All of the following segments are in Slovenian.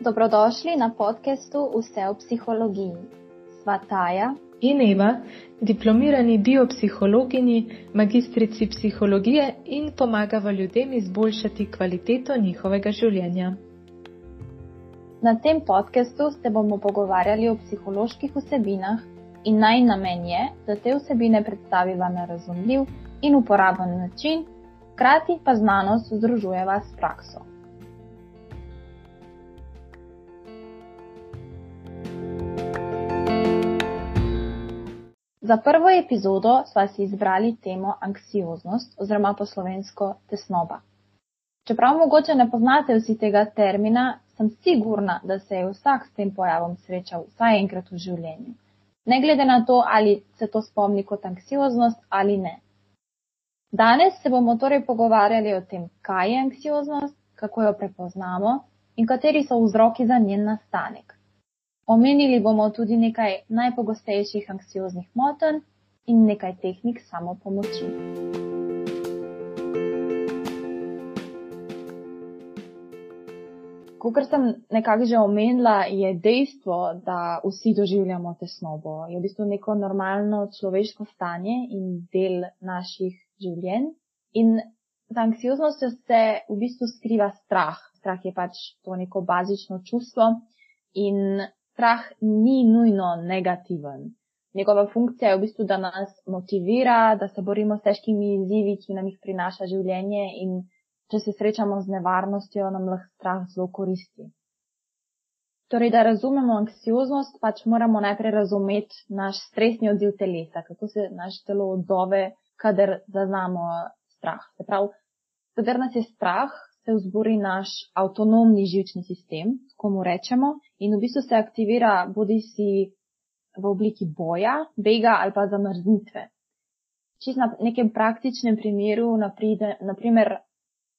Dobrodošli na podkastu Vse o psihologiji. Sva Taja in Eva, diplomirani biopsihologini, magistrici psihologije in pomagava ljudem izboljšati kvaliteto njihovega življenja. Na tem podkastu se bomo pogovarjali o psiholoških vsebinah in naj namen je, da te vsebine predstaviva na razumljiv in uporaben način, hkrati pa znanost združujeva s prakso. Za prvo epizodo sva si izbrali temo anksioznost oziroma poslovensko tesnoba. Čeprav mogoče ne poznate vsi tega termina, sem sigurna, da se je vsak s tem pojavom srečal vsaj enkrat v življenju. Ne glede na to, ali se to spomni kot anksioznost ali ne. Danes se bomo torej pogovarjali o tem, kaj je anksioznost, kako jo prepoznamo in kateri so vzroki za njen nastanek. Omenili bomo tudi nekaj najpogostejših anksioznih motenj in nekaj tehnik samopomoči. Kot sem nekako že omenila, je dejstvo, da vsi doživljamo tesnobo. Je v bistvu neko normalno človeško stanje in del naših življenj. In za anksioznostjo se v bistvu skriva strah. Strah je pač to neko bazično čustvo in strah ni nujno negativen. Njegova funkcija je v bistvu, da nas motivira, da se borimo s težkimi izzivi, ki nam jih prinaša življenje in če se srečamo z nevarnostjo, nam lahko strah zelo koristi. Torej, da razumemo anksioznost, pač moramo najprej razumeti naš stresni odziv telesa, kako se naš telo odzove, kadar zaznamo strah. Se pravi, kadar nas je strah, se vzburi naš avtonomni živčni sistem, tako mu rečemo, in v bistvu se aktivira bodi si v obliki boja, bega ali pa zamrznitve. Čist na nekem praktičnem primeru, napride, naprimer,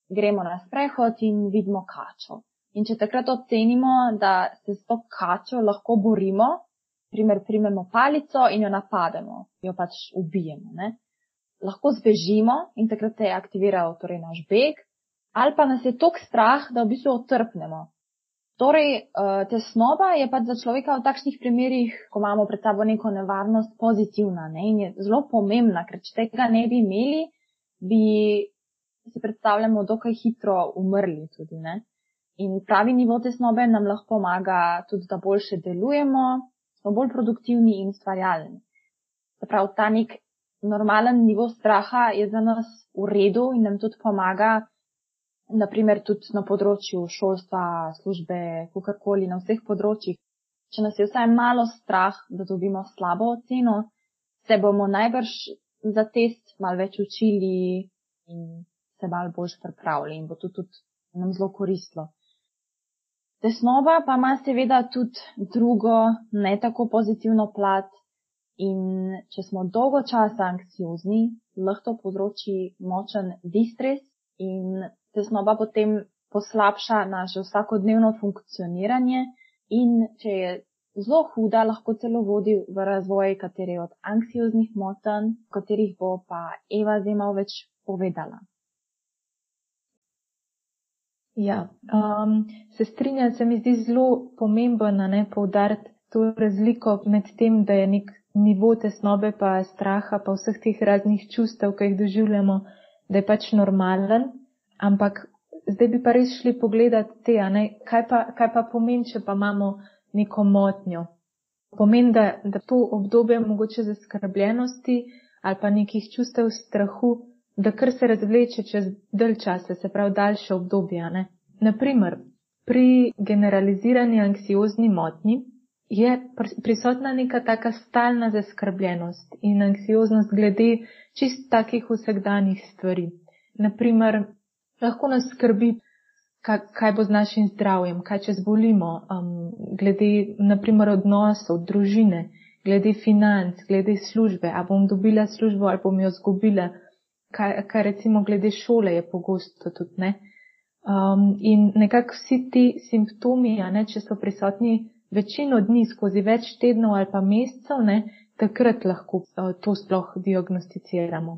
gremo na sprehod in vidimo kačo. In če takrat ocenimo, da se s to kačo lahko borimo, primer, primemo palico in jo napademo, jo pač ubijemo, ne? lahko zbežimo in takrat se je aktiviral torej naš beg, ali pa nas je tok strah, da v bistvu otrpnemo. Torej, uh, tesnoba je pač za človeka v takšnih primerih, ko imamo pred sabo neko nevarnost, pozitivna ne? in je zelo pomembna, ker če tega ne bi imeli, bi si predstavljamo dokaj hitro umrli tudi. Ne? In pravi nivo tesnobe nam lahko pomaga tudi, da boljše delujemo, smo bolj produktivni in ustvarjalni. Prav ta nek normalen nivo straha je za nas v redu in nam tudi pomaga naprimer tudi na področju šolstva, službe, kakorkoli na vseh področjih. Če nas je vsaj malo strah, da dobimo slabo oceno, se bomo najbrž za test malo več učili in se malo bolj pripravili in bo to tudi nam zelo koristilo. Tesnova pa ima seveda tudi drugo, ne tako pozitivno plat in če smo dolgo časa anksiozni, lahko povzroči močen distres in tesnoba potem poslabša naše vsakodnevno funkcioniranje in če je zelo huda, lahko celo vodi v razvoj katere od anksioznih motenj, o katerih bo pa Eva Zemal več povedala. Ja, um, se strinjam, se mi zdi zelo pomembno ne poudariti to razliko med tem, da je nek nivo tesnobe pa straha pa vseh teh raznih čustev, ki jih doživljamo, da je pač normalen, ampak zdaj bi pa res šli pogledat te, ne, kaj pa, kaj pa pomeni, če pa imamo neko motnjo. Pomeni, da, da to obdobje mogoče zaskrbljenosti ali pa nekih čustev strahu, da kar se razvleče čez dalj časa, se pravi daljše obdobje. Ne. Naprimer, pri generalizirani anksiozni motnji je prisotna neka taka stalna zaskrbljenost in anksioznost glede čist takih vsakdanjih stvari. Naprimer, lahko nas skrbi, kaj, kaj bo z našim zdravjem, kaj če zbolimo, um, glede naprimer odnosov, družine, glede financ, glede službe, a bom dobila službo ali bom jo zgubila, kaj, kaj recimo glede šole je pogosto tudi ne. Um, in nekako vsi ti simptomi, ne, če so prisotni večino dni skozi več tednov ali pa mesecev, ne, takrat lahko uh, to sploh diagnosticiramo.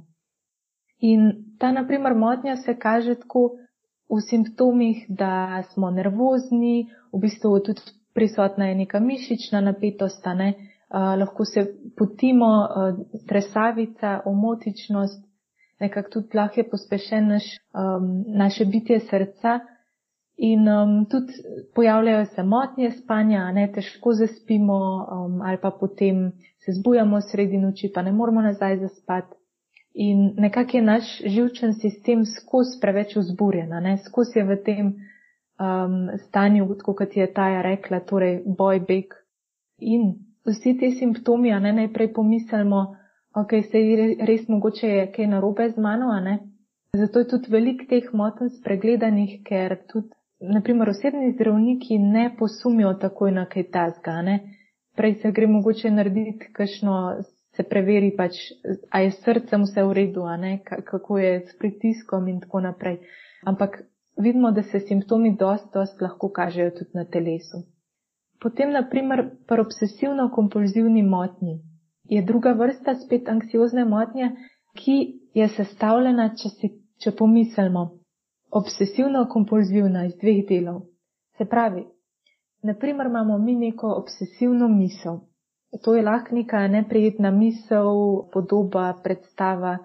In ta, naprimer, motnja se kaže tako v simptomih, da smo nervozni, v bistvu tudi prisotna je neka mišična napetost, ne? uh, lahko se potimo, uh, tresavica, omotičnost, nekako tudi lahko je pospešen naš, um, naše bitje srca. In um, tudi pojavljajo se motnje spanja, ne težko zaspimo um, ali pa potem se zbujamo sredi noči, pa ne moramo nazaj zaspati. In nekako je naš živčen sistem skozi preveč vzburjen, skozi je v tem um, stanju, kot je Taja rekla, torej boj, beg. In vsi ti simptomi, a ne najprej pomislimo, ok, se res mogoče je kaj narobe z mano, a ne. Zato je tudi velik teh moten spregledanih, ker tudi naprimer osebni zdravniki ne posumijo takoj na kaj tazga, ne. Prej se gre mogoče narediti kakšno, se preveri pač, a je srcem vse v redu, ne, kako je s pritiskom in tako naprej. Ampak vidimo, da se simptomi dost, dost lahko kažejo tudi na telesu. Potem, naprimer, pri obsesivno-kompulzivni motnji je druga vrsta spet anksiozne motnje, ki je sestavljena, če, si, če pomislimo, obsesivno-kompulzivna iz dveh delov. Se pravi, naprimer imamo mi neko obsesivno misel. To je lahko neka neprijetna misel, podoba, predstava.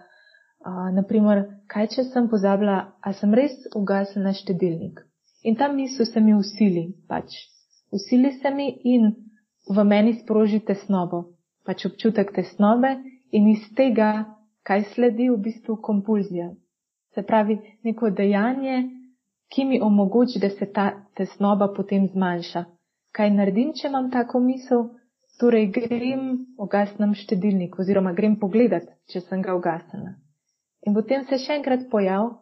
Uh, naprimer, kaj če sem pozabila, a sem res ugasnila štedilnik. In ta misel se mi usili, pač. Usili se mi in v meni sproži tesnobo, pač občutek tesnobe in iz tega, kaj sledi v bistvu kompulzija, Se pravi, neko dejanje, ki mi omogoči, da se ta tesnoba potem zmanjša. Kaj naredim, če imam tako misel? Torej, grem ugasnem štedilnik oziroma grem pogledat, če sem ga ugasnila. In potem se še enkrat pojav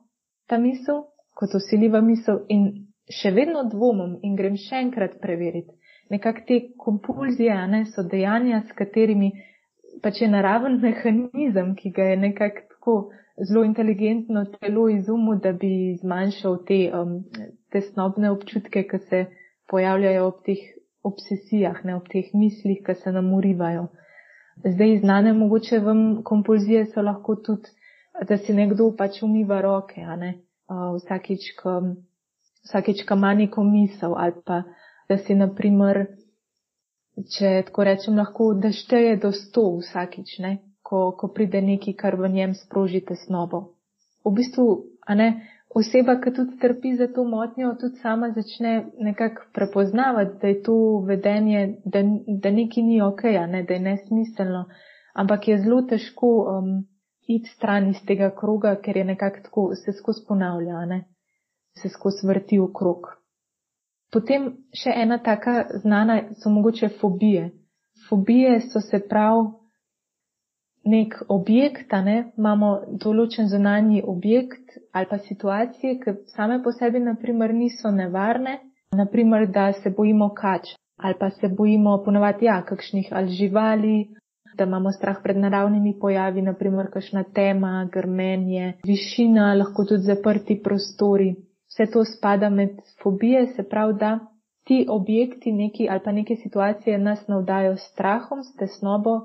ta misel, kot osiljiva misel in še vedno dvomim in grem še enkrat preveriti. Nekak te kompulzije, ne, so dejanja, s katerimi pač je naraven mehanizem, ki ga je nekako tako zelo inteligentno telo izumu, da bi zmanjšal te um, tesnobne občutke, ki se pojavljajo ob teh obsesijah, ne ob teh mislih, ki se nam urivajo. Zdaj znane mogoče vam kompulzije so lahko tudi, da si nekdo pač umiva roke, a ne, uh, vsakič, ko, vsakič, ko ima neko misel ali pa, da si naprimer, če tako rečem, lahko, da šteje do sto vsakič, ne, ko, ko pride neki, kar v njem sproži tesnobo. V bistvu, a ne, oseba, ki tudi trpi za to motnjo, tudi sama začne nekako prepoznavati, da je to vedenje, da, da neki ni ok, ne, da je nesmiselno, ampak je zelo težko um, iti stran iz tega kroga, ker je nekako tako, se skozi ponavlja, ne, se skozi vrti v krog. Potem še ena taka znana so mogoče fobije. Fobije so se prav nek objekt, ne, imamo določen zunanji objekt ali pa situacije, ki same po sebi naprimer niso nevarne, naprimer, da se bojimo kač ali pa se bojimo ponovati, ja, kakšnih ali živali, da imamo strah pred naravnimi pojavi, naprimer kakšna tema, grmenje, višina, lahko tudi zaprti prostori. Vse to spada med fobije, se pravi, da ti objekti neki ali pa neke situacije nas navdajo strahom, s tesnobo,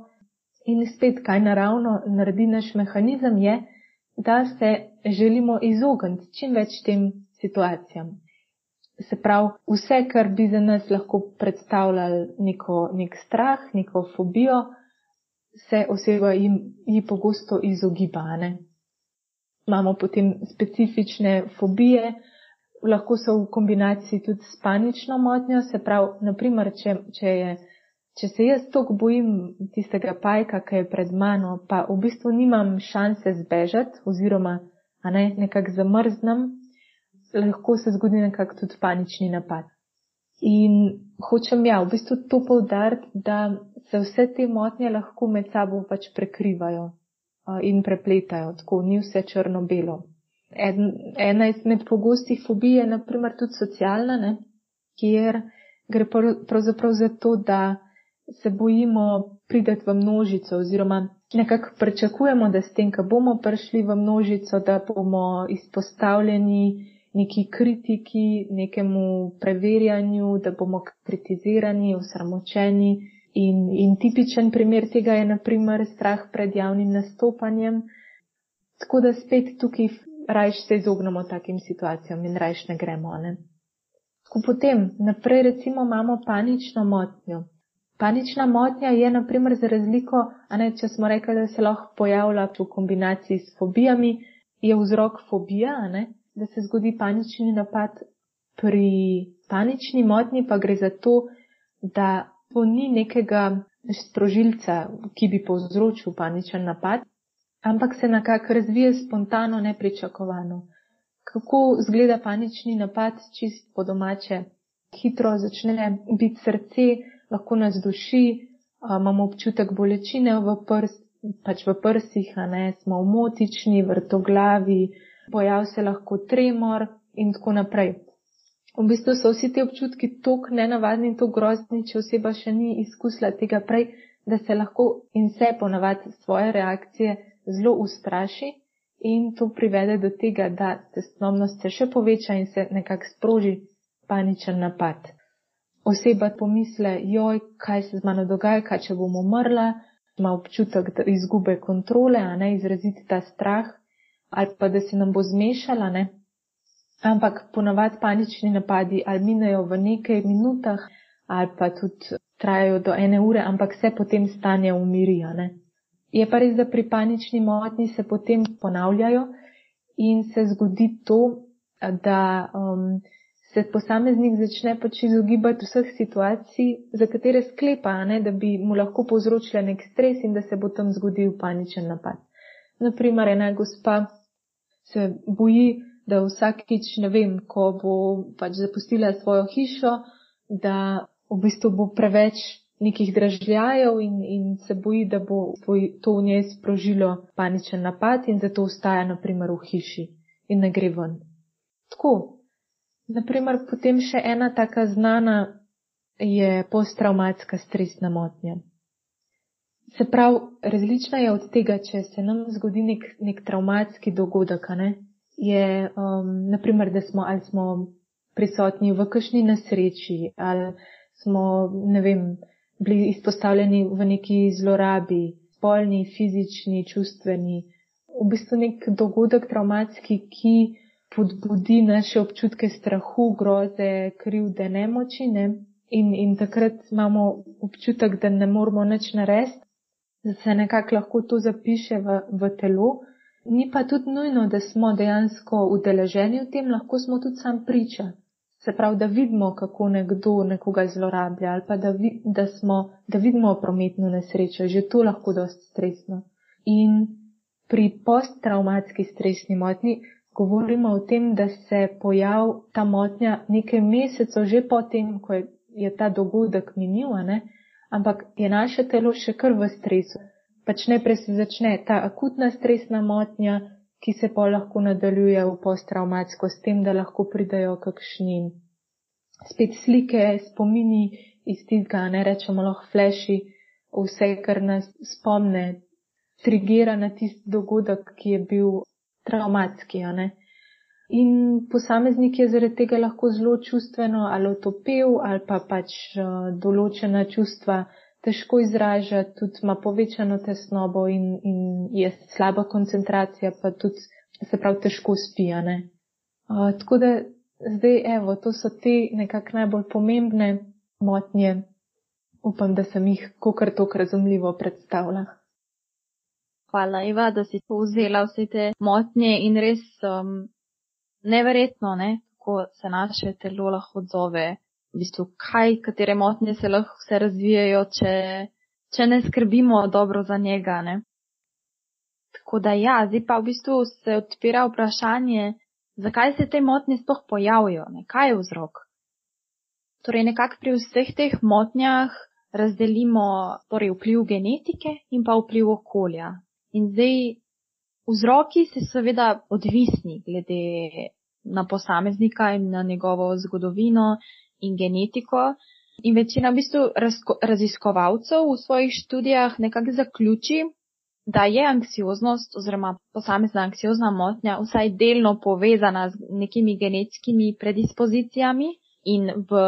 In spet, kaj naravno naredi naš mehanizem, je, da se želimo izogniti čim več tem situacijam. Se pravi, vse, kar bi za nas lahko predstavljalo neko, nek strah, neko fobijo, se oseba jim, jim pogosto izogibane. Imamo potem specifične fobije, lahko so v kombinaciji tudi s panično motnjo, se pravi, naprimer, če, če je če se jaz toliko bojim tistega pajka, ki je pred mano, pa v bistvu nimam šanse zbežati oziroma ne, nekako zamrznem, lahko se zgodi nekako tudi panični napad. In hočem ja, v bistvu to povdariti, da se vse te motnje lahko med sabo pač prekrivajo in prepletajo, tako ni vse črno-belo. Ena izmed pogostih fobij je naprimer tudi socialna, ne, kjer gre pravzaprav za to, da se bojimo prideti v množico oziroma nekako pričakujemo, da s tem, ko bomo prišli v množico, da bomo izpostavljeni neki kritiki, nekemu preverjanju, da bomo kritizirani, osramočeni. In, in tipičen primer tega je naprimer strah pred javnim nastopanjem. Tako da spet tukaj rajš se izognemo takim situacijam in rajš ne gremo. Ne? Ko potem naprej recimo imamo panično motnjo. Panična motnja je naprimer za razliko, a ne, če smo rekli, da se lahko pojavlja v kombinaciji s fobijami, je vzrok fobija, a ne, da se zgodi panični napad. Pri panični motnji pa gre za to, da to ni nekega sprožilca, ki bi povzročil paničen napad, ampak se nekako razvije spontano, nepričakovano. Kako zgleda panični napad, čist po domače? Hitro začne biti srce, lahko nas duši, imamo občutek bolečine v, prs, pač v prsih, ne, smo umotični, vrtoglavi, pojav se lahko tremor in tako naprej. V bistvu so vsi ti občutki tako nenavadni in tako grozni, če oseba še ni izkusila tega prej, da se lahko in se ponavadi svoje reakcije zelo ustraši in to privede do tega, da tesnobnost se še poveča in se nekako sproži paničen napad oseba pomisle, joj, kaj se z mano dogaja, kaj če bom umrla, ima občutek izgube kontrole, a ne izraziti ta strah, ali pa da se nam bo zmešala, ne. Ampak ponavadi panični napadi ali minejo v nekaj minutah, ali pa tudi trajajo do ene ure, ampak se potem stanje umiri, a ne. Je pa res, da pri panični motnji se potem ponavljajo in se zgodi to, da um, se posameznik začne pač izogibati vseh situacij, za katere sklepa, ne, da bi mu lahko povzročila nek stres in da se bo tam zgodil paničen napad. Naprimer, ena gospa se boji, da vsakič, ne vem, ko bo pač zapustila svojo hišo, da v bistvu bo preveč nekih dražljajev in, in se boji, da bo to v njej sprožilo paničen napad in zato ostaja, naprimer, v hiši in ne gre ven. Tako, Naprimer, potem še ena taka znana je posttraumatska stresna motnja. Se pravi, različna je od tega, če se nam zgodi nek, nek traumatski dogodek, ne? je, um, naprimer, da smo ali smo prisotni v kakšni nesreči ali smo, ne vem, bili izpostavljeni v neki zlorabi, spolni, fizični, čustveni. V bistvu nek dogodek traumatski, ki podbudi naše občutke strahu, groze, krivde, nemoči ne? in, in takrat imamo občutek, da ne moramo nič narediti, da se nekako lahko to zapiše v, v telo. Ni pa tudi nujno, da smo dejansko udeleženi v tem, lahko smo tudi sam priča. Se pravi, da vidimo, kako nekdo nekoga zlorablja ali pa da, vi, da, smo, da vidimo prometno nesrečo, že to lahko dosti stresno. In pri posttraumatski stresni motni govorimo o tem, da se pojav ta motnja nekaj mesecev že potem, ko je, je ta dogodek minil, ampak je naše telo še kar v stresu. Pač najprej se začne ta akutna stresna motnja, ki se pa lahko nadaljuje v posttraumatsko s tem, da lahko pridajo kakšni spet slike, spomini iz tega, ne rečemo lahko fleši, vse, kar nas spomne, trigira na tisti dogodek, ki je bil traumatski. In posameznik je zaradi tega lahko zelo čustveno ali otopel ali pa pač uh, določena čustva težko izraža, tudi ima povečano tesnobo in, in je slaba koncentracija, pa tudi se prav težko spijane. Uh, tako da zdaj, evo, to so te nekak najbolj pomembne motnje. Upam, da sem jih kokar tok razumljivo predstavljala. Hvala, Iva, da si povzela vse te motnje in res um, neverjetno, ne, kako se naše telo lahko odzove. V bistvu, kaj, katere motnje se lahko vse razvijajo, če, če ne skrbimo dobro za njega. Ne. Tako da ja, zdaj pa v bistvu se odpira vprašanje, zakaj se te motnje sploh pojavijo, ne, kaj je vzrok. Torej, nekako pri vseh teh motnjah razdelimo torej, vpliv genetike in pa vpliv okolja. In zdaj vzroki se seveda odvisni glede na posameznika in na njegovo zgodovino in genetiko. In večina v bistvu raziskovalcev v svojih študijah nekako zaključi, da je anksioznost oziroma posamezna anksiozna motnja vsaj delno povezana z nekimi genetskimi predispozicijami in v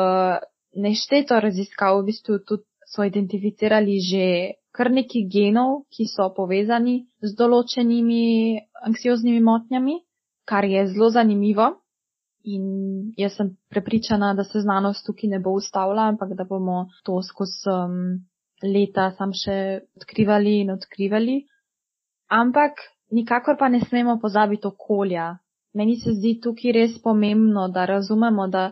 nešteto raziskav v bistvu tudi so identificirali že kar nekaj genov, ki so povezani z določenimi anksioznimi motnjami. kar je zelo zanimivo. In jaz sem prepričana, da se znanost tukaj ne bo ustavila, ampak da bomo to skozi um, leta sam še odkrivali in odkrivali. Ampak nikakor pa ne smemo pozabiti okolja. Meni se zdi tukaj res pomembno, da razumemo, da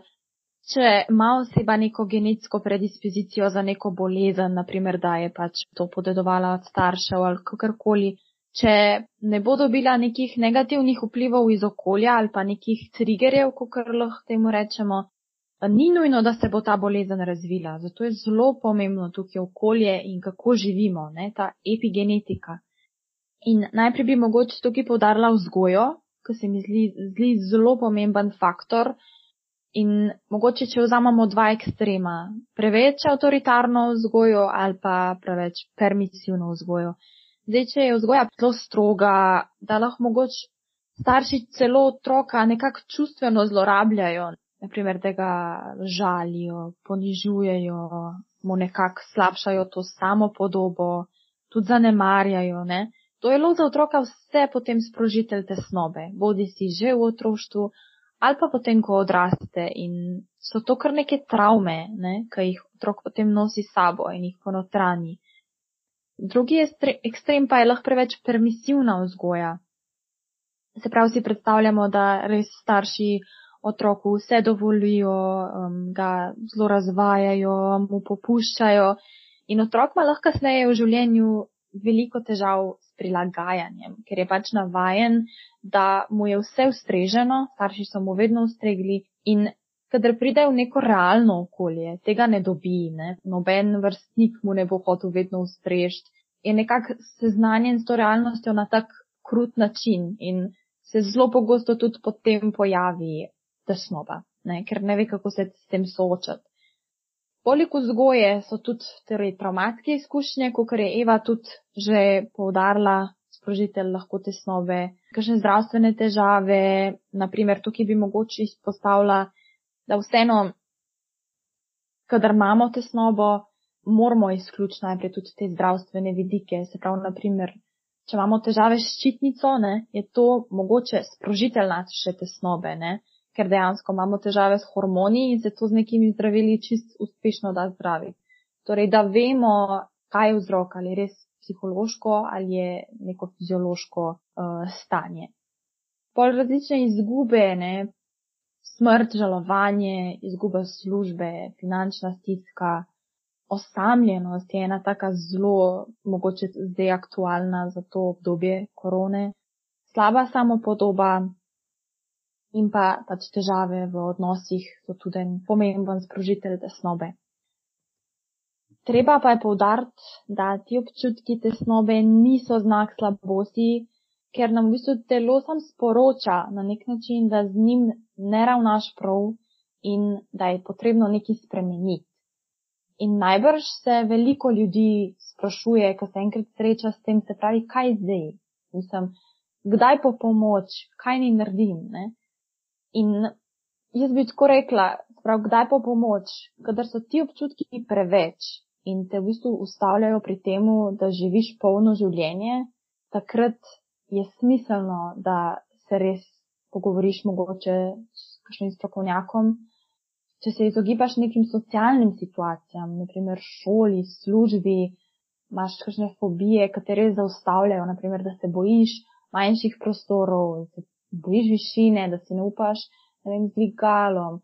če ima oseba neko genetsko predispozicijo za neko bolezen, naprimer, da je pač to podedovala od staršev ali kakorkoli, če ne bo dobila nekih negativnih vplivov iz okolja ali pa nekih triggerjev, kot lahko temu rečemo, ni nujno, da se bo ta bolezen razvila. Zato je zelo pomembno tukaj okolje in kako živimo, ne, ta epigenetika. In najprej bi mogoče tukaj povdarila vzgojo, ki se mi zdi, zdi zelo pomemben faktor. In mogoče, če vzamemo dva ekstrema, preveč avtoritarno vzgojo ali pa preveč permisivno vzgojo. Zdaj, če je vzgoja zelo stroga, da lahko mogoče starši celo otroka nekako čustveno zlorabljajo, naprimer, da ga žalijo, ponižujejo, mu nekako slabšajo to samo podobo, tudi zanemarjajo, ne. To je lo za otroka vse potem sprožitelj tesnobe, bodi si že v otroštvu ali pa potem, ko odraste in so to kar neke travme, ne, ki jih otrok potem nosi sabo in jih ponotrani. Drugi ekstrem pa je lahko preveč permisivna vzgoja. Se pravi, si predstavljamo, da res starši otroku vse dovolijo, um, ga zelo razvajajo, mu popuščajo in otrok ima lahko kasneje v življenju veliko težav s prilagajanjem, ker je pač navajen, da mu je vse ustreženo, starši so mu vedno ustregli in kadar pride v neko realno okolje, tega ne dobi, ne? noben vrstnik mu ne bo hotel vedno ustrežiti, je nekako seznanjen s to realnostjo na tak krut način in se zelo pogosto tudi potem pojavi tesnoba, ne? ker ne ve, kako se s tem soočati. Poleg vzgoje so tudi torej, traumatske izkušnje, kot je Eva tudi že povdarla, sprožitelj lahko tesnobe, kakšne zdravstvene težave, naprimer tukaj bi mogoče izpostavila da vseeno, kadar imamo tesnobo, moramo izključiti najprej tudi te zdravstvene vidike. Se pravi, naprimer, če imamo težave s ščitnico, ne, je to mogoče sprožitelj naše tesnobe, ne, ker dejansko imamo težave s hormoni in se to z nekimi zdravili čist uspešno da zdravi. Torej, da vemo, kaj je vzrok, ali je res psihološko ali je neko fiziološko uh, stanje. Pol različne izgube, ne, smrt, žalovanje, izguba službe, finančna stiska, osamljenost je ena taka zelo, mogoče zdaj aktualna za to obdobje korone, slaba samopodoba in pa pač težave v odnosih so tudi en pomemben sprožitelj tesnobe. Treba pa je povdariti, da ti občutki tesnobe niso znak slabosti, ker nam v bistvu telo sam sporoča na nek način, da z njim ne ravnaš prav in da je potrebno nekaj spremeniti. In najbrž se veliko ljudi sprašuje, ko se enkrat sreča s tem, se pravi, kaj zdaj? Mislim, kdaj po pomoč, kaj ni naredim? Ne? In jaz bi tako rekla, prav, kdaj po pomoč, kadar so ti občutki preveč in te v bistvu ustavljajo pri temu, da živiš polno življenje, takrat je smiselno, da se res pogovoriš mogoče s kakšnim strokovnjakom. Če se izogibaš nekim socialnim situacijam, naprimer šoli, službi, imaš kakšne fobije, katere zaustavljajo, naprimer, da se bojiš manjših prostorov, da se bojiš višine, da si ne upaš, ne vem, z dvigalom.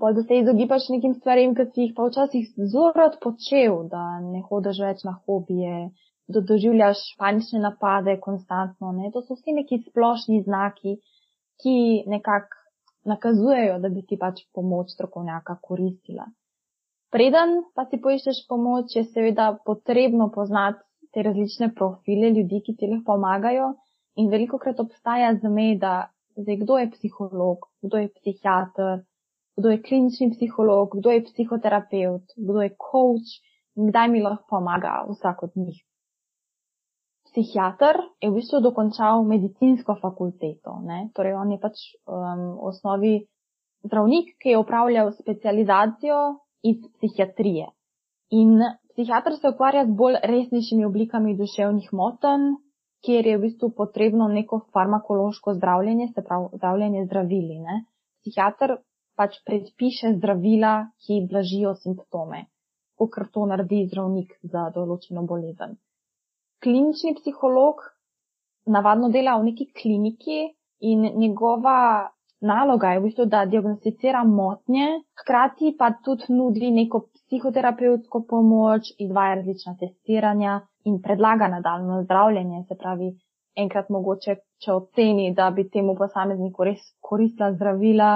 Pa da se izogibaš nekim stvarem, ki si jih pa včasih zelo rad počel, da ne hodiš več na hobije, da doživljaš panične napade konstantno. Ne? To so vsi neki splošni znaki, ki nekako nakazujejo, da bi ti pač pomoč strokovnjaka koristila. Preden pa si poiščeš pomoč, je seveda potrebno poznati te različne profile ljudi, ki ti lahko pomagajo in veliko krat obstaja zmeda, zdaj kdo je psiholog, kdo je psihiater, kdo je klinični psiholog, kdo je psihoterapeut, kdo je coach in kdaj mi lahko pomaga vsak od njih psihiater je v bistvu dokončal medicinsko fakulteto. Ne? Torej, on je pač um, v osnovi zdravnik, ki je upravljal specializacijo iz psihiatrije. In psihiater se ukvarja z bolj resnejšimi oblikami duševnih motenj, kjer je v bistvu potrebno neko farmakološko zdravljenje, se pravi zdravljenje zdravili. Ne? Psihiatr pač predpiše zdravila, ki blažijo simptome, kot to naredi zdravnik za določeno bolezen. Klinični psiholog navadno dela v neki kliniki in njegova naloga je v bistvu, da diagnosticira motnje, hkrati pa tudi nudi neko psihoterapevtsko pomoč, izvaja različna testiranja in predlaga nadaljno zdravljenje. Se pravi, enkrat mogoče, če oceni, da bi temu posamezniku res koristila zdravila,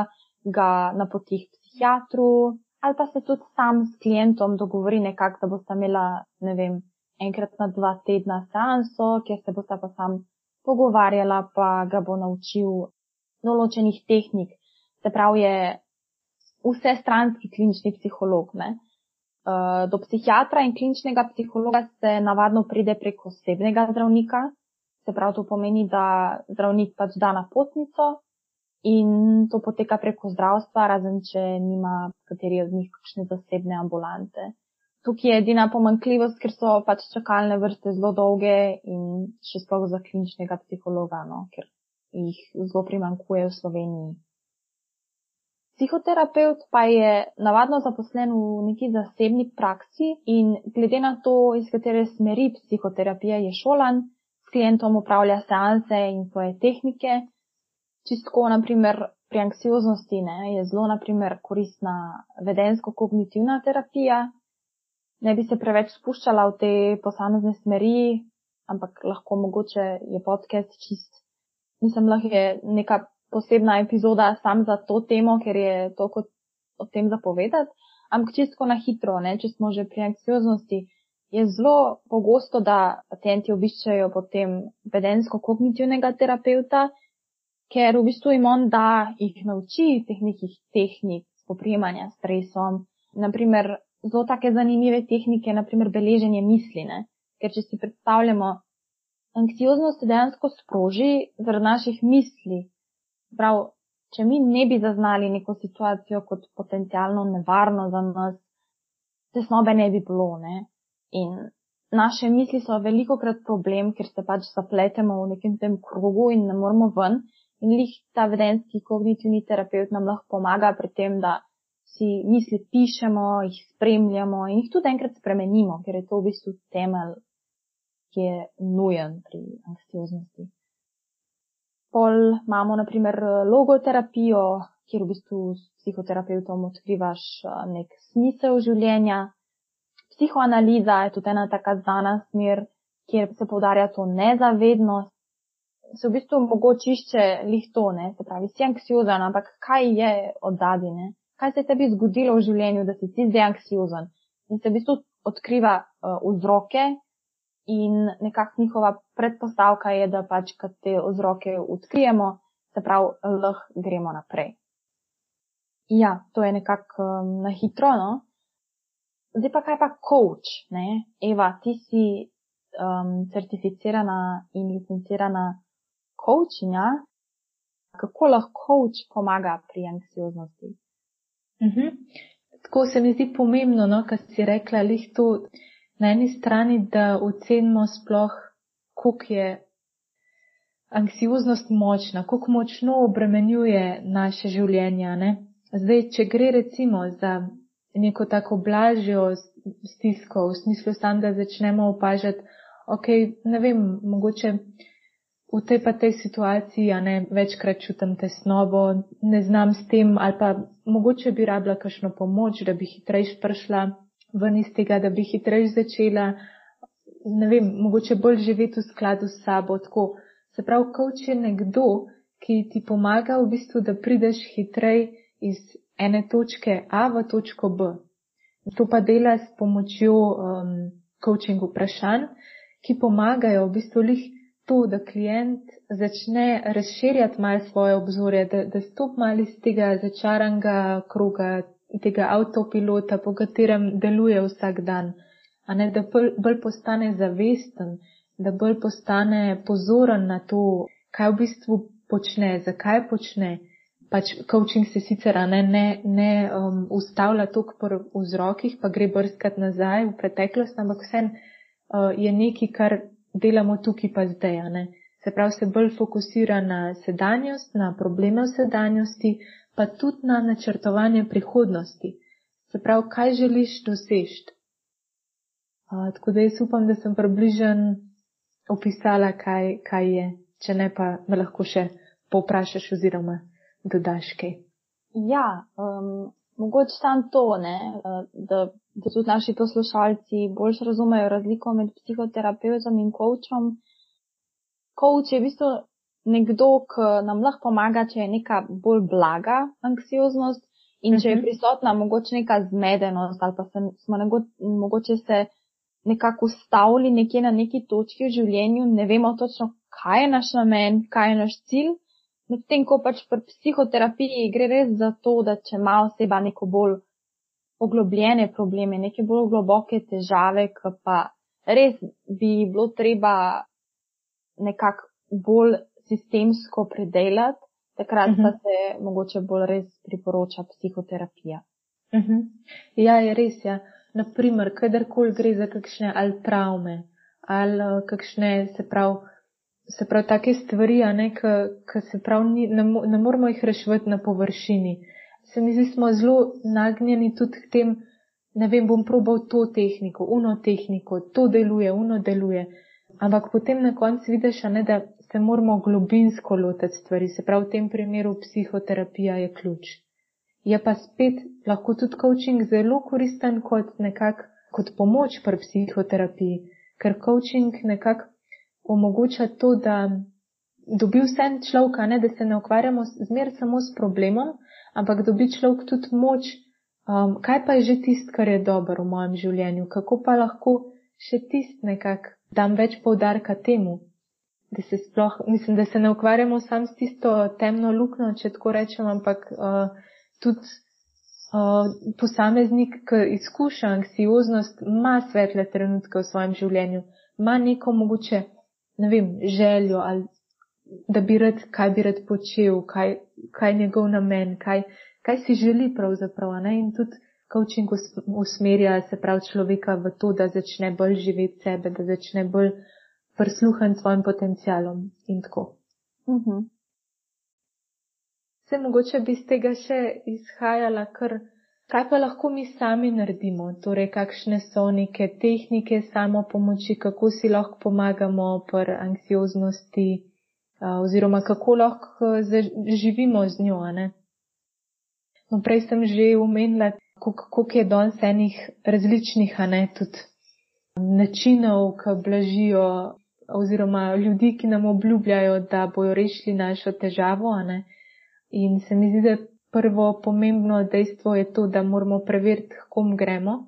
ga napoti k psihiatru ali pa se tudi sam s klientom dogovori nekako, da bosta imela, ne vem, enkrat na dva tedna seanso, kjer se bosta pa sam pogovarjala, pa ga bo naučil določenih tehnik. Se pravi, je vse stranski klinični psiholog. Ne? Eh, do psihiatra in kliničnega psihologa se navadno pride preko osebnega zdravnika. Se pravi, to pomeni, da zdravnik pač da napotnico in to poteka preko zdravstva, razen če nima kateri od njih kakšne zasebne ambulante. Tukaj je edina pomankljivost, ker so pač čakalne vrste zelo dolge in še sploh za kliničnega psihologa, no, ker jih zelo primankuje v Sloveniji. Psihoterapeut pa je navadno zaposlen v neki zasebni praksi in glede na to, iz katere smeri psihoterapije je šolan, s klientom upravlja seanse in svoje tehnike. Čistko, naprimer, pri anksioznosti ne, je zelo, naprimer, koristna vedensko-kognitivna terapija. Ne bi se preveč spuščala v te posamezne smeri, ampak lahko mogoče je podcast čist mislim, lahko je neka posebna epizoda sam za to temo, ker je toliko o tem zapovedati. Ampak čisto na hitro, ne, če smo že pri anksioznosti, je zelo pogosto, da pacijenti obiščajo potem vedensko-kognitivnega terapeuta, ker v bistvu jim on da jih nauči teh nekih tehnik spoprijemanja s stresom. Naprimer, zelo take zanimive tehnike, naprimer beleženje misline. Ker če si predstavljamo, anksioznost se dejansko sproži zaradi naših misli. Prav, če mi ne bi zaznali neko situacijo kot potencijalno nevarno za nas, tesnobe ne bi bilo. Ne? In naše misli so veliko krat problem, ker se pač zapletemo v nekem tem krogu in ne moramo ven. In lih ta vedenski kognitivni terapeut nam lahko pomaga pri tem, da si misli pišemo, jih spremljamo in jih tudi enkrat spremenimo, ker je to v bistvu temelj ki je nujen pri anksioznosti. Pol imamo naprimer logoterapijo, kjer v bistvu s psihoterapeutom odkrivaš nek smisel življenja. Psihoanaliza je tudi ena taka znana smer, kjer se povdarja to nezavednost. Se v bistvu mogočišče lih to, ne, se pravi, si anksiozen, ampak kaj je od zadine? Kaj se je tebi zgodilo v življenju, da si ti zdaj anksiozen? In se v bistvu odkriva uh, vzroke, in nekako njihova predpostavka je, da pač, kad te vzroke odkrijemo, se pravi, lahko gremo naprej. Ja, to je nekako um, na hitro, no. Zdaj pa kaj pa coach, ne? Eva, ti si um, certificirana in licencirana coachinja. Kako lahko coach pomaga pri anksioznosti? Uh mhm. -huh. Tako se mi zdi pomembno, no, kar si rekla, lih to na eni strani, da ocenimo sploh, koliko je anksioznost močna, koliko močno obremenjuje naše življenje. Ne? Zdaj, če gre recimo za neko tako blažjo stisko, v smislu sam, da začnemo opažati, ok, ne vem, mogoče v tej pa tej situaciji, a ne večkrat čutim tesnobo, ne znam s tem, ali pa mogoče bi rabila kakšno pomoč, da bi hitreje prišla ven iz tega, da bi hitreje začela, ne vem, mogoče bolj živeti v skladu s sabo. Tako. Se pravi, coach je nekdo, ki ti pomaga v bistvu, da prideš hitreje iz ene točke A v točko B. To pa dela s pomočjo um, coaching vprašanj, ki pomagajo v bistvu lih to, da klient začne razširjati malo svoje obzorje, da, da stop malo iz tega začaranga kroga tega avtopilota, po katerem deluje vsak dan, a ne da bolj postane zavesten, da bolj postane pozoren na to, kaj v bistvu počne, zakaj počne. Pač coaching se sicer ne, ne, ne um, ustavlja toliko po vzrokih, pa gre brskati nazaj v preteklost, ampak vse uh, je nekaj, kar delamo tukaj pa zdaj. Se pravi, se bolj fokusira na sedanjost, na probleme v sedanjosti, pa tudi na načrtovanje prihodnosti. Se pravi, kaj želiš doseči. Tako da jaz upam, da sem približen opisala, kaj, kaj je, če ne pa me lahko še povprašaš oziroma dodaš kaj. Ja, um, mogoče tam to, ne, da, da tudi naši poslušalci bolj razumejo razliko med psihoterapeutom in coachom. Coach je v bistvu nekdo, ki nam lahko pomaga, če je neka bolj blaga anksioznost in če je mhm. prisotna mogoče neka zmedenost ali pa se, smo nego, mogoče se nekako stavili nekje na neki točki v življenju, ne vemo točno, kaj je naš namen, kaj je naš cilj. Medtem ko pač pri psihoterapiji gre res za to, da če ima oseba neko bolj poglobljene probleme, neke bolj globoke težave, ki pa res bi bilo treba nekako bolj sistemsko predelati, takrat uh -huh. pa mhm. se mogoče bolj res priporoča psihoterapija. Uh mhm. -huh. Ja, je res, ja naprimer, kadarkoli gre za kakšne ali travme ali eh, kakšne, se prav, se prav, take stvari, a ne, ki se prav ni, ne, ne moramo jih reševati na površini. Se mi zdi, smo zelo nagnjeni tudi k tem, ne vem, bom probal to tehniko, uno tehniko, to deluje, uno deluje. Ampak potem na koncu vidiš, ne, da se moramo globinsko lotiti stvari, se prav v tem primeru psihoterapija je ključ je pa spet lahko tudi coaching zelo koristen kot nekak, kot pomoč pri psihoterapiji, ker coaching nekako omogoča to, da dobi vse človeka, ne da se ne ukvarjamo zmer samo s problemom, ampak dobi človek tudi moč, um, kaj pa je že tist, kar je dobro v mojem življenju, kako pa lahko še tist nekak dam več povdarka temu. Da se sploh, mislim, da se ne ukvarjamo sam s tisto temno luknjo, če tako rečem, ampak uh, tudi uh, posameznik, ki izkuša anksioznost, ima svetle trenutke v svojem življenju, ima neko mogoče, ne vem, željo ali da bi rad, kaj bi rad počel, kaj, kaj je njegov namen, kaj, kaj si želi pravzaprav. Ne? In tudi coaching usmerja se prav človeka v to, da začne bolj živeti sebe, da začne bolj prisluhati svojim potencialom in tako. Uh. -huh. Se mogoče bi z tega še izhajala, ker kaj pa lahko mi sami naredimo, torej kakšne so neke tehnike samo pomoči, kako si lahko pomagamo pri anksioznosti oziroma kako lahko živimo z njo. No, prej sem že umenila, koliko je danes enih različnih, a ne tudi načinov, ki blažijo oziroma ljudi, ki nam obljubljajo, da bojo rešili našo težavo. In se mi zdi, da prvo pomembno dejstvo je to, da moramo preveriti, kom gremo,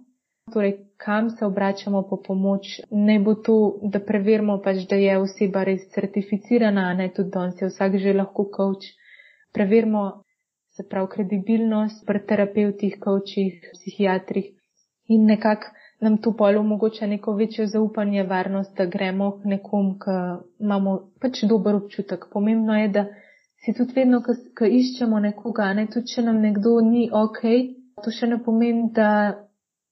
torej kam se obračamo po pomoč. Ne bo to, da preverimo pač, da je oseba res certificirana, a ne tudi danes je vsak že lahko coach. Preverimo, se pravi, kredibilnost pri terapeutih, coachih, psihiatrih in nekako nam to pol omogoča neko večjo zaupanje, varnost, da gremo k nekom, ki imamo pač dober občutek. Pomembno je, da si tudi vedno, ko iščemo nekoga, ne, tudi če nam nekdo ni ok, to še ne pomeni, da,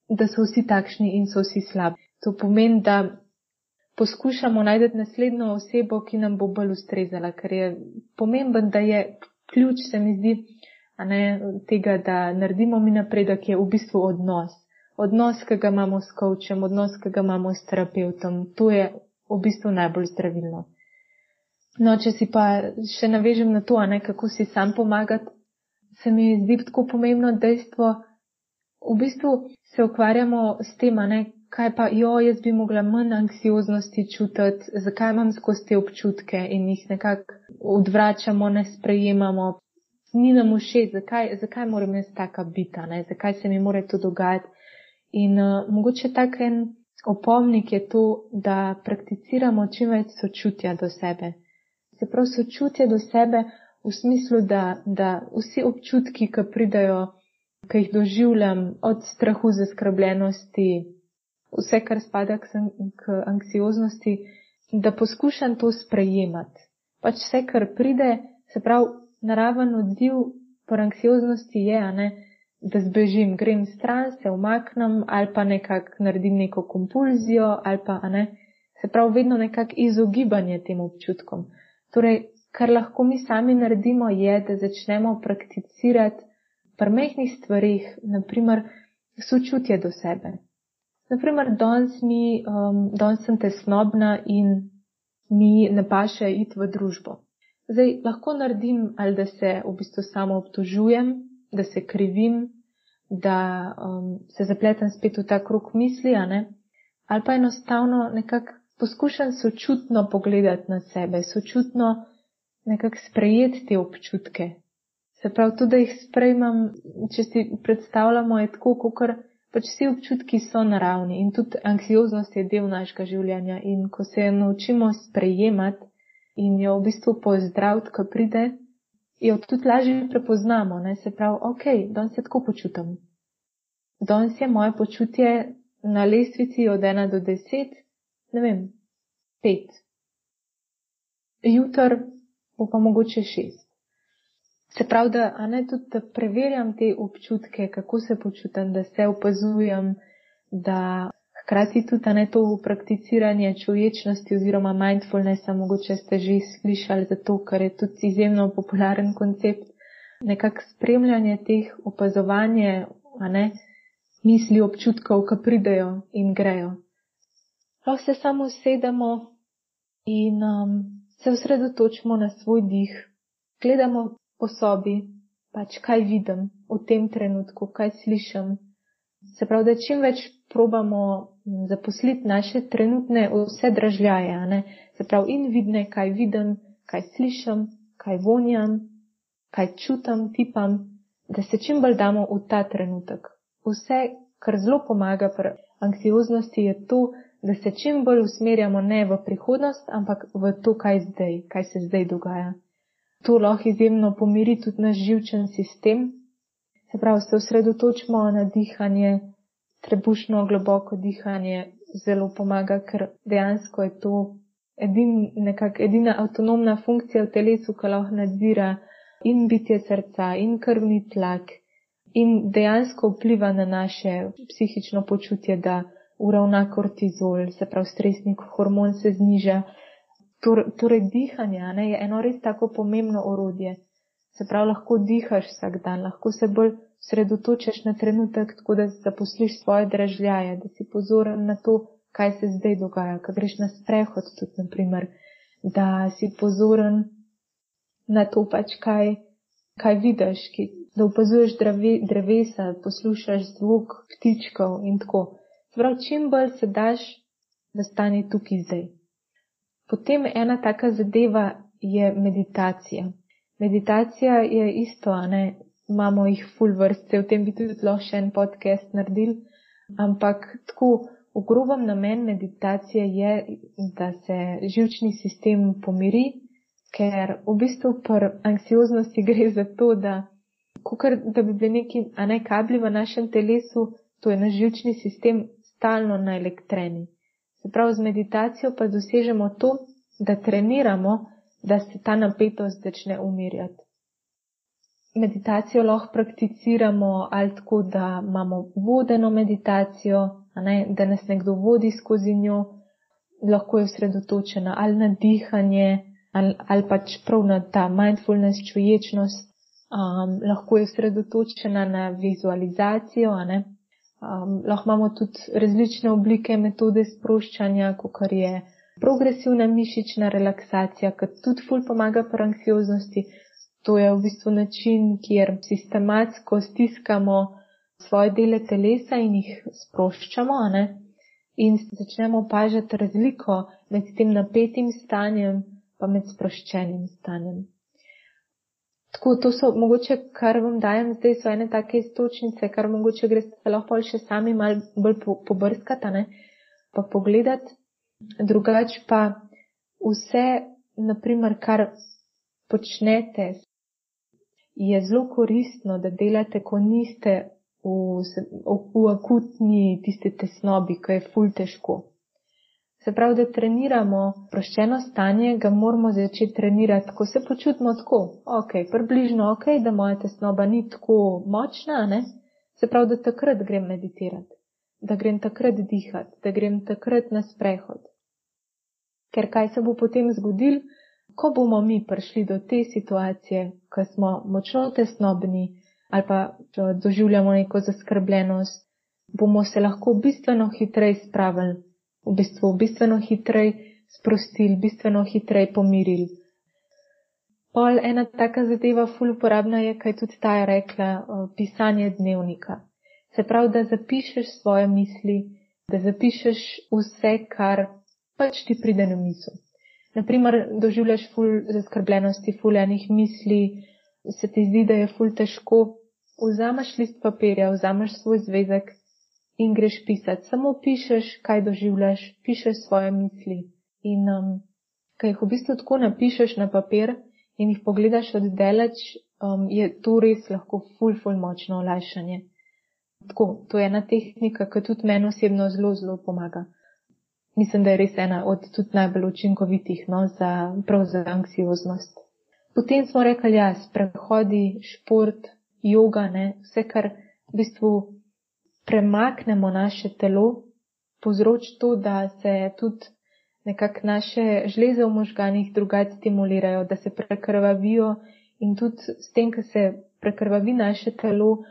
da so vsi takšni in so vsi slabi. To pomeni, da poskušamo najti naslednjo osebo, ki nam bo bolj ustrezala, ker je pomemben, da je ključ, se mi zdi, ne tega, da naredimo mi napredek, je v bistvu odnos. Odnos, ki ga imamo s kočem, odnos, ki ga imamo s terapeutom, to je v bistvu najbolj zdravilno. No, če si pa še navežem na to, ne, kako si sam pomagati, se mi zdi tako pomembno dejstvo, v bistvu se ukvarjamo s tem, ne, kaj pa, jo, jaz bi mogla manj anksioznosti čutiti, zakaj imam skozi te občutke in jih nekako odvračamo, ne sprejemamo. Ni nam všeč, zakaj, zakaj moram jaz taka biti, zakaj se mi more to dogajati. In uh, mogoče tak en opomnik je to, da prakticiramo čim več sočutja do sebe se prav sočutje do sebe v smislu, da, da vsi občutki, ki pridajo, ki jih doživljam od strahu, zaskrbljenosti, vse, kar spada k, k anksioznosti, da poskušam to sprejemati. Pač vse, kar pride, se prav naraven odziv po anksioznosti je, ne, da zbežim, grem stran, se umaknem ali pa nekako naredim neko kompulzijo ali pa, ne, Se pravi, vedno nekak izogibanje tem občutkom. Torej, kar lahko mi sami naredimo, je, da začnemo prakticirati pri mehkih stvarih, naprimer, sočutje do sebe. Naprimer, danes mi, um, danes sem tesnobna in mi ne paše iti v družbo. Zdaj, lahko naredim ali da se v bistvu samo obtožujem, da se krivim, da um, se zapletem spet v ta krug misli, ali pa enostavno nekako poskušam sočutno pogledati na sebe, sočutno nekako sprejeti te občutke. Se pravi, tudi da jih sprejmem, če si predstavljamo, je tako, kot pač vsi občutki so naravni in tudi anksioznost je del našega življenja in ko se naučimo sprejemati in jo v bistvu pozdraviti, ko pride, jo tudi lažje prepoznamo, ne? se pravi, ok, danes se tako počutim. Danes je moje počutje na lestvici od 1 do 10, ne vem, 5. Jutr bo pa mogoče 6. Se pravi, da, ne tudi, da preverjam te občutke, kako se počutim, da se opazujem, da hkrati tudi, ne to prakticiranje čuječnosti oziroma mindfulnessa, mogoče ste že slišali za to, ker je tudi izjemno popularen koncept, nekak spremljanje teh opazovanje, a ne, misli občutkov, ki pridejo in grejo. Lahko se samo sedemo in um, se osredotočimo na svoj dih, gledamo po sobi, pač kaj vidim v tem trenutku, kaj slišim. Se pravi, da čim več probamo zaposliti naše trenutne vse dražljaje, se pravi in vidne, kaj vidim, kaj slišim, kaj vonjam, kaj čutam, tipam, da se čim bolj damo v ta trenutek. Vse, kar zelo pomaga pri anksioznosti, je to, da se čim bolj usmerjamo ne v prihodnost, ampak v to, kaj zdaj, kaj se zdaj dogaja to lahko izjemno pomiri tudi naš živčen sistem. Se pravi, se osredotočimo na dihanje, trebušno globoko dihanje zelo pomaga, ker dejansko je to edin, nekak, edina avtonomna funkcija v telesu, ki lahko nadzira in bitje srca in krvni tlak in dejansko vpliva na naše psihično počutje, da uravna kortizol, se pravi, stresni hormon se zniža. Torej, dihanje ne, je eno res tako pomembno orodje. Se pravi, lahko dihaš vsak dan, lahko se bolj sredotočeš na trenutek, tako da zaposliš svoje dražljaje, da si pozoren na to, kaj se zdaj dogaja, ko greš na sprehod tudi, naprimer, da si pozoren na to pač, kaj, kaj vidiš, ki, da opazuješ dreve, drevesa, poslušaš zvok ptičkov in tako. Se pravi, čim bolj se daš v stanje tukaj zdaj. Potem ena taka zadeva je meditacija. Meditacija je isto, ne, imamo jih full vrste, v tem bi tudi lahko še en podcast naredil, ampak tako v grobem namen meditacije je, da se živčni sistem pomiri, ker v bistvu pri anksioznosti gre za to, da, kukar, da bi bili neki, a ne kabli v našem telesu, to je naš živčni sistem stalno na elektreni. Se pravi, z meditacijo pa dosežemo to, da treniramo, da se ta napetost začne umirjati. Meditacijo lahko prakticiramo ali tako, da imamo vodeno meditacijo, ne, da nas nekdo vodi skozi njo, lahko je osredotočena ali na dihanje, ali, ali pač prav na ta mindfulness, čuječnost, um, lahko je osredotočena na vizualizacijo, ne, Um, lahko imamo tudi različne oblike metode sproščanja, kot je progresivna mišična relaksacija, ki tudi ful pomaga pri anksioznosti. To je v bistvu način, kjer sistematsko stiskamo svoje dele telesa in jih sproščamo, ne? in začnemo opažati razliko med tem napetim stanjem pa med sproščenim stanjem. Tako, to so mogoče, kar vam dajem zdaj, so ene take istočnice, kar mogoče greste lahko še sami mal bolj pobrskati, ne, pa pogledati. Drugač pa vse, naprimer, kar počnete, je zelo koristno, da delate, ko niste v, v, v akutni tisti tesnobi, ko je ful težko. Se pravi, da treniramo proščeno stanje, ga moramo začeti trenirati, ko se počutimo tako, ok, približno ok, da moja tesnoba ni tako močna, ne? Se pravi, da takrat grem meditirati, da grem takrat dihati, da grem takrat na sprehod. Ker kaj se bo potem zgodil, ko bomo mi prišli do te situacije, ko smo močno tesnobni ali pa doživljamo neko zaskrbljenost, bomo se lahko bistveno hitreje spravili, v bistvu bistveno hitreje sprostili, bistveno hitreje pomirili. Pol ena taka zadeva, ful uporabna je, kaj tudi ta je rekla, pisanje dnevnika. Se pravi, da zapišeš svoje misli, da zapišeš vse, kar pač ti pride na misel. Naprimer, doživljaš ful zaskrbljenosti, ful enih misli, se ti zdi, da je ful težko, vzameš list papirja, vzameš svoj zvezek in greš pisati. Samo pišeš, kaj doživljaš, pišeš svoje misli. In um, kaj jih v bistvu tako napišeš na papir in jih pogledaš od deleč, um, je to res lahko ful, ful močno olajšanje. Tako, to je ena tehnika, ki tudi meni osebno zelo, zelo pomaga. Mislim, da je res ena od tudi najbolj učinkovitih, no, za, prav za anksioznost. Potem smo rekli, ja, sprehodi, šport, yoga, ne, vse, kar v bistvu premaknemo naše telo, povzroč to, da se tudi nekako naše žleze v možganih drugače stimulirajo, da se prekrvavijo in tudi s tem, ko se prekrvavi naše telo,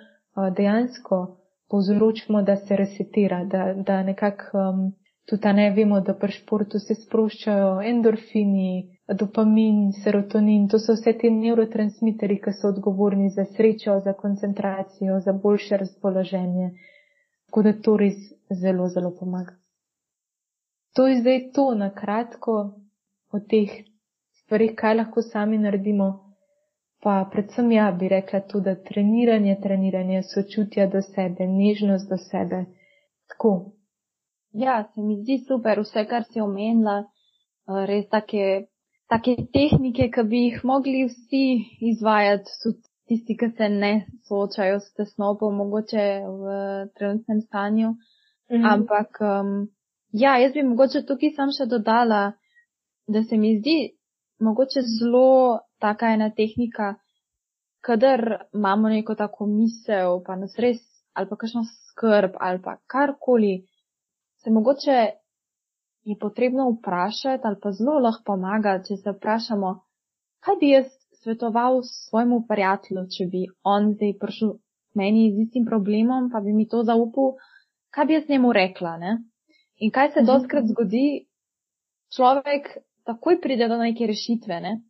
dejansko povzročimo, da se resetira, da, da nekako um, tudi ne vemo, da pri športu se sproščajo endorfini, dopamin, serotonin, to so vse te neurotransmiteri, ki so odgovorni za srečo, za koncentracijo, za boljše razpoloženje. Tako da to res zelo, zelo pomaga. To je zdaj to na kratko o teh stvarih, kaj lahko sami naredimo, Pa predvsem ja bi rekla tudi, da treniranje, treniranje sočutja do sebe, nežnost do sebe. Tako. Ja, se mi zdi super vse, kar si omenila, eh, res take, take tehnike, ki bi jih mogli vsi izvajati, tudi tisti, ki se ne soočajo s tesnobo, mogoče v trenutnem stanju. Mhm. Ampak, um, ja, jaz bi mogoče tukaj sam še dodala, da se mi zdi mogoče zelo taka ena tehnika, kadar imamo neko tako misel, pa nas res, ali pa kakšno skrb, ali pa karkoli, se mogoče je potrebno vprašati, ali pa zelo lahko pomaga, če se vprašamo, kaj bi jaz svetoval svojemu prijatelju, če bi on zdaj prišel meni z istim problemom, pa bi mi to zaupal, kaj bi jaz njemu rekla, ne? In kaj se mhm. doskrat zgodi, človek takoj pride do neke rešitve, ne?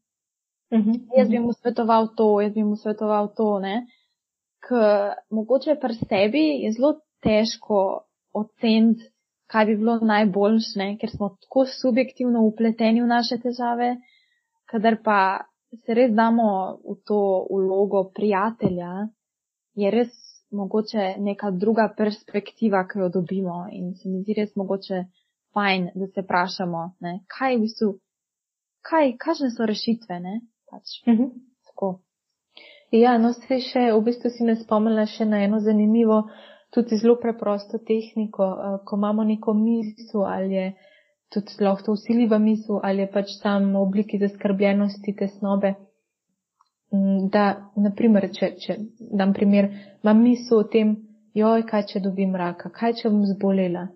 -huh. Jaz bi mu svetoval to, jaz bi mu svetoval to, ne. Ker mogoče pri sebi je zelo težko oceniti, kaj bi bilo najboljš, ne, ker smo tako subjektivno upleteni v naše težave, kadar pa se res damo v to vlogo prijatelja, je res mogoče neka druga perspektiva, ki jo dobimo in se mi zdi res mogoče fajn, da se vprašamo, ne, kaj v bistvu, kaj, kakšne so rešitve, ne pač. Mhm. Tako. Ja, no, se še, v bistvu si me spomnila še na eno zanimivo, tudi zelo preprosto tehniko, eh, ko imamo neko misel ali je tudi lahko usiljiva misel ali je pač tam v obliki zaskrbljenosti, tesnobe. Mm, da, naprimer, če, če dam primer, imam misel o tem, joj, kaj če dobim raka, kaj če bom zbolela.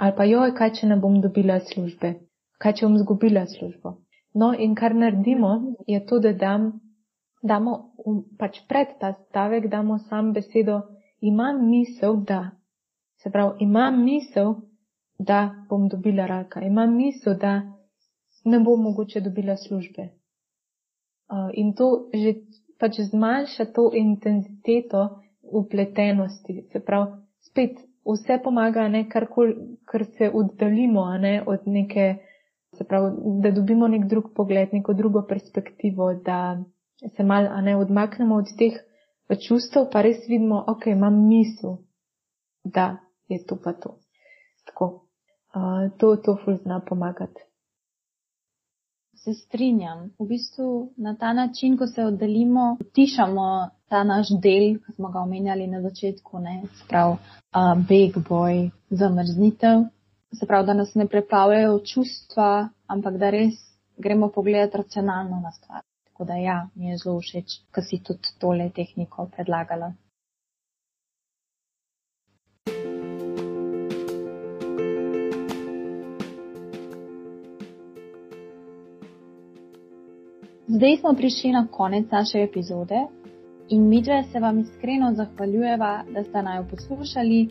Ali pa joj, kaj če ne bom dobila službe, kaj če bom zgubila službo. No, in kar naredimo, je to, da dam, damo pač pred ta stavek, damo sam besedo, imam misel, da. Se pravi, imam misel, da bom dobila raka, imam misel, da ne bom mogoče dobila službe. Uh, in to že pač zmanjša to intenziteto upletenosti. Se pravi, spet vse pomaga, ne, kar, kol, kar se oddalimo, ne, od neke se pravi, da dobimo nek drug pogled, neko drugo perspektivo, da se mal, ne, odmaknemo od teh čustev, pa res vidimo, ok, imam misel, da je to pa to. Tako, uh, to, to ful zna pomagati. Se strinjam. V bistvu na ta način, ko se oddaljimo, utišamo ta naš del, ki smo ga omenjali na začetku, ne, sprav, uh, big boy, zamrznitev, se pravi, da nas ne preplavljajo čustva, ampak da res gremo pogledati racionalno na stvar. Tako da ja, mi je zelo všeč, ko si tudi tole tehniko predlagala. Zdaj smo prišli na konec naše epizode in mi dve se vam iskreno zahvaljujeva, da ste naj poslušali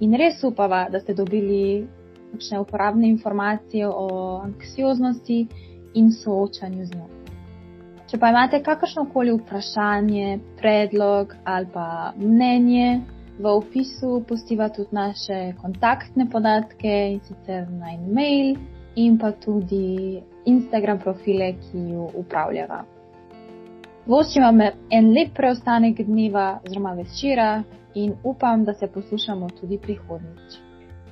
in res upava, da ste dobili kakšne uporabne informacije o anksioznosti in soočanju z njo. Če pa imate kakršnokoli vprašanje, predlog ali pa mnenje, v opisu postiva tudi naše kontaktne podatke in sicer na e-mail in pa tudi Instagram profile, ki jo upravljava. Voščim vam en lep preostanek dneva oziroma večera in upam, da se poslušamo tudi prihodnjič.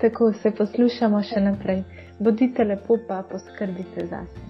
Tako se poslušamo še naprej. Bodite lepo, pa poskrbite zase.